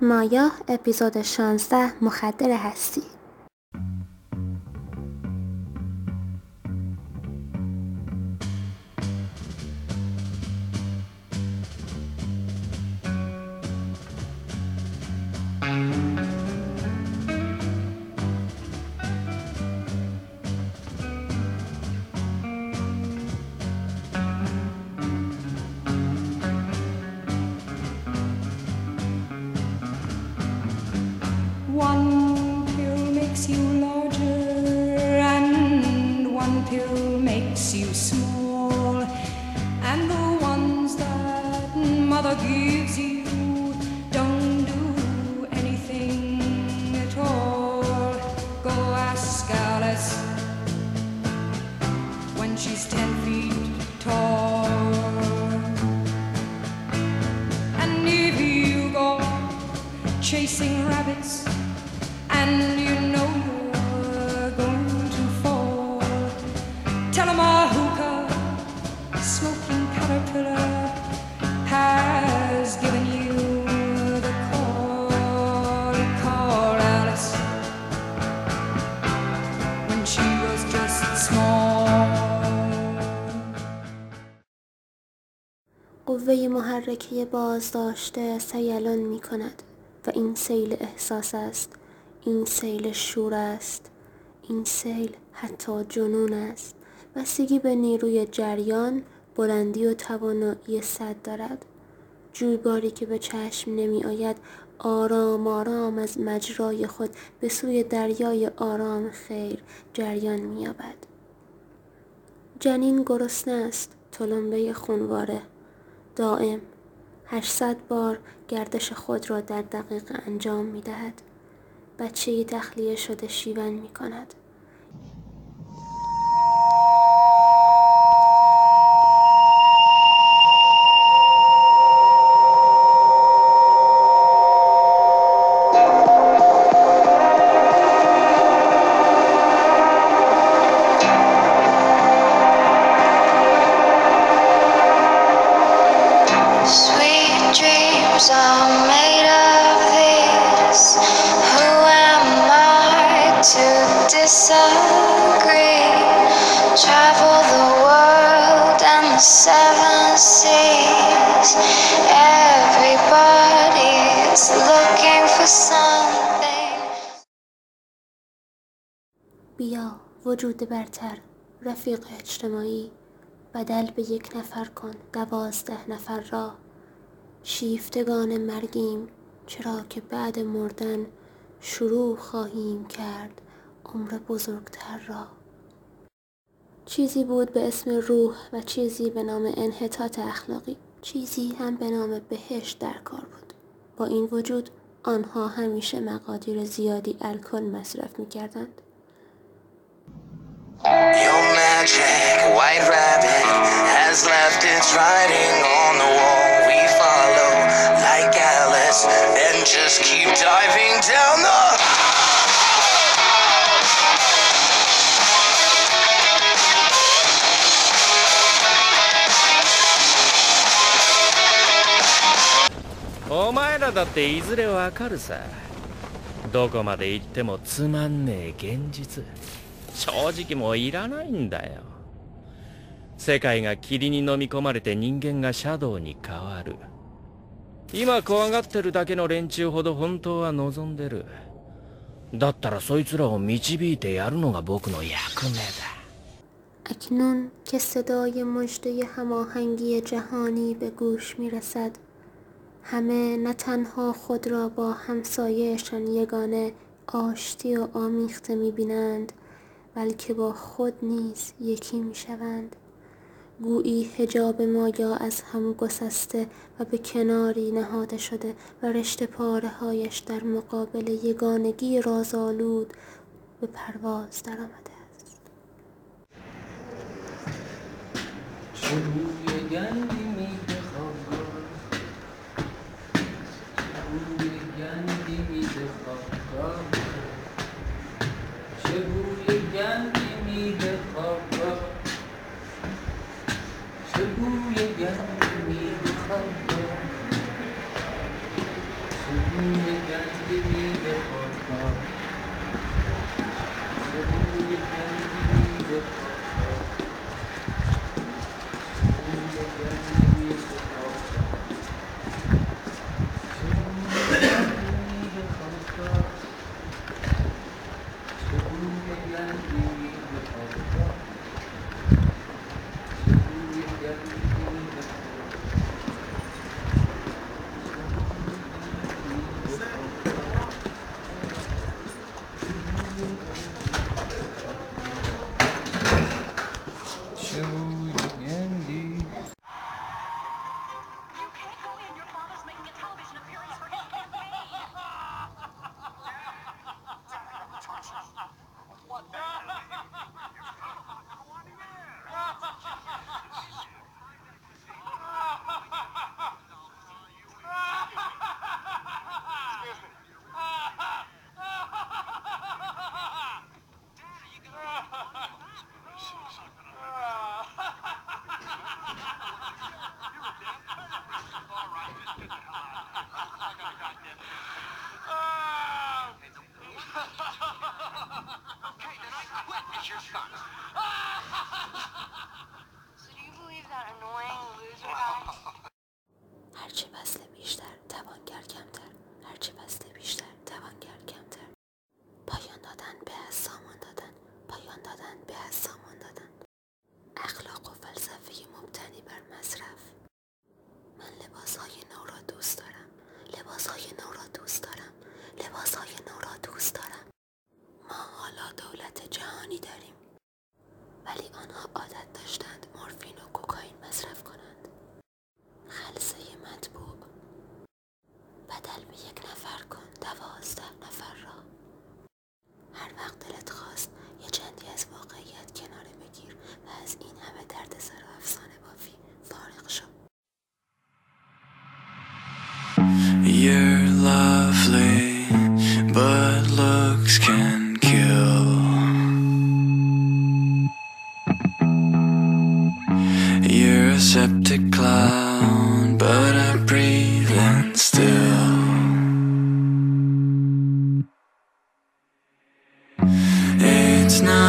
مایا اپیزود 16 مخدر هستی chasing rabbits and قوه محرکه بازداشته سیلان می کند و این سیل احساس است این سیل شور است این سیل حتی جنون است بستگی به نیروی جریان بلندی و توانایی صد دارد جویباری که به چشم نمی آید آرام آرام از مجرای خود به سوی دریای آرام خیر جریان می یابد جنین گرسنه است تلمبه خونواره دائم. 800 بار گردش خود را در دقیقه انجام می دهد بچه تخلیه شده شیون می کند بیا وجود برتر رفیق اجتماعی بدل به یک نفر کن دوازده نفر را شیفتگان مرگیم چرا که بعد مردن شروع خواهیم کرد عمر بزرگتر را چیزی بود به اسم روح و چیزی به نام انحطاط اخلاقی چیزی هم به نام بهشت در کار بود با این وجود آنها همیشه مقادیر زیادی الکل مصرف می‌کردند Your glass and just keep diving down the お前らだっていずれわかるさどこまで行ってもつまんねえ現実正直もういらないんだよ世界が霧に飲み込まれて人間がシャドウに変わる今怖がってるだけの連中ほど本当は望んでるだったらそいつらを導いてやるのが僕の役目だ اکنون که صدای مجده هماهنگی جهانی به گوش می رسد همه نه تنها خود را با همسایهشان یگانه آشتی و آمیخته می بینند بلکه با خود نیز یکی می شوند گویی هجاب مایا از هم گسسته و به کناری نهاده شده و رشت پاره هایش در مقابل یگانگی رازآلود به پرواز درآمده است. بیشتر توانگر کمتر. هرچه بسته بیشتر توانگر کمتر. پایان دادن به از سامان دادن. پایان دادن به از سامان دادن. اخلاق و فلسفه مبتنی بر مصرف. من لباس های نو را دوست دارم. لباس های نو را دوست دارم. لباس های نو را دوست دارم. ما حالا دولت جهانی داریم. ولی آنها آدم but looks can kill. You're septic clown but I breathe still. It's not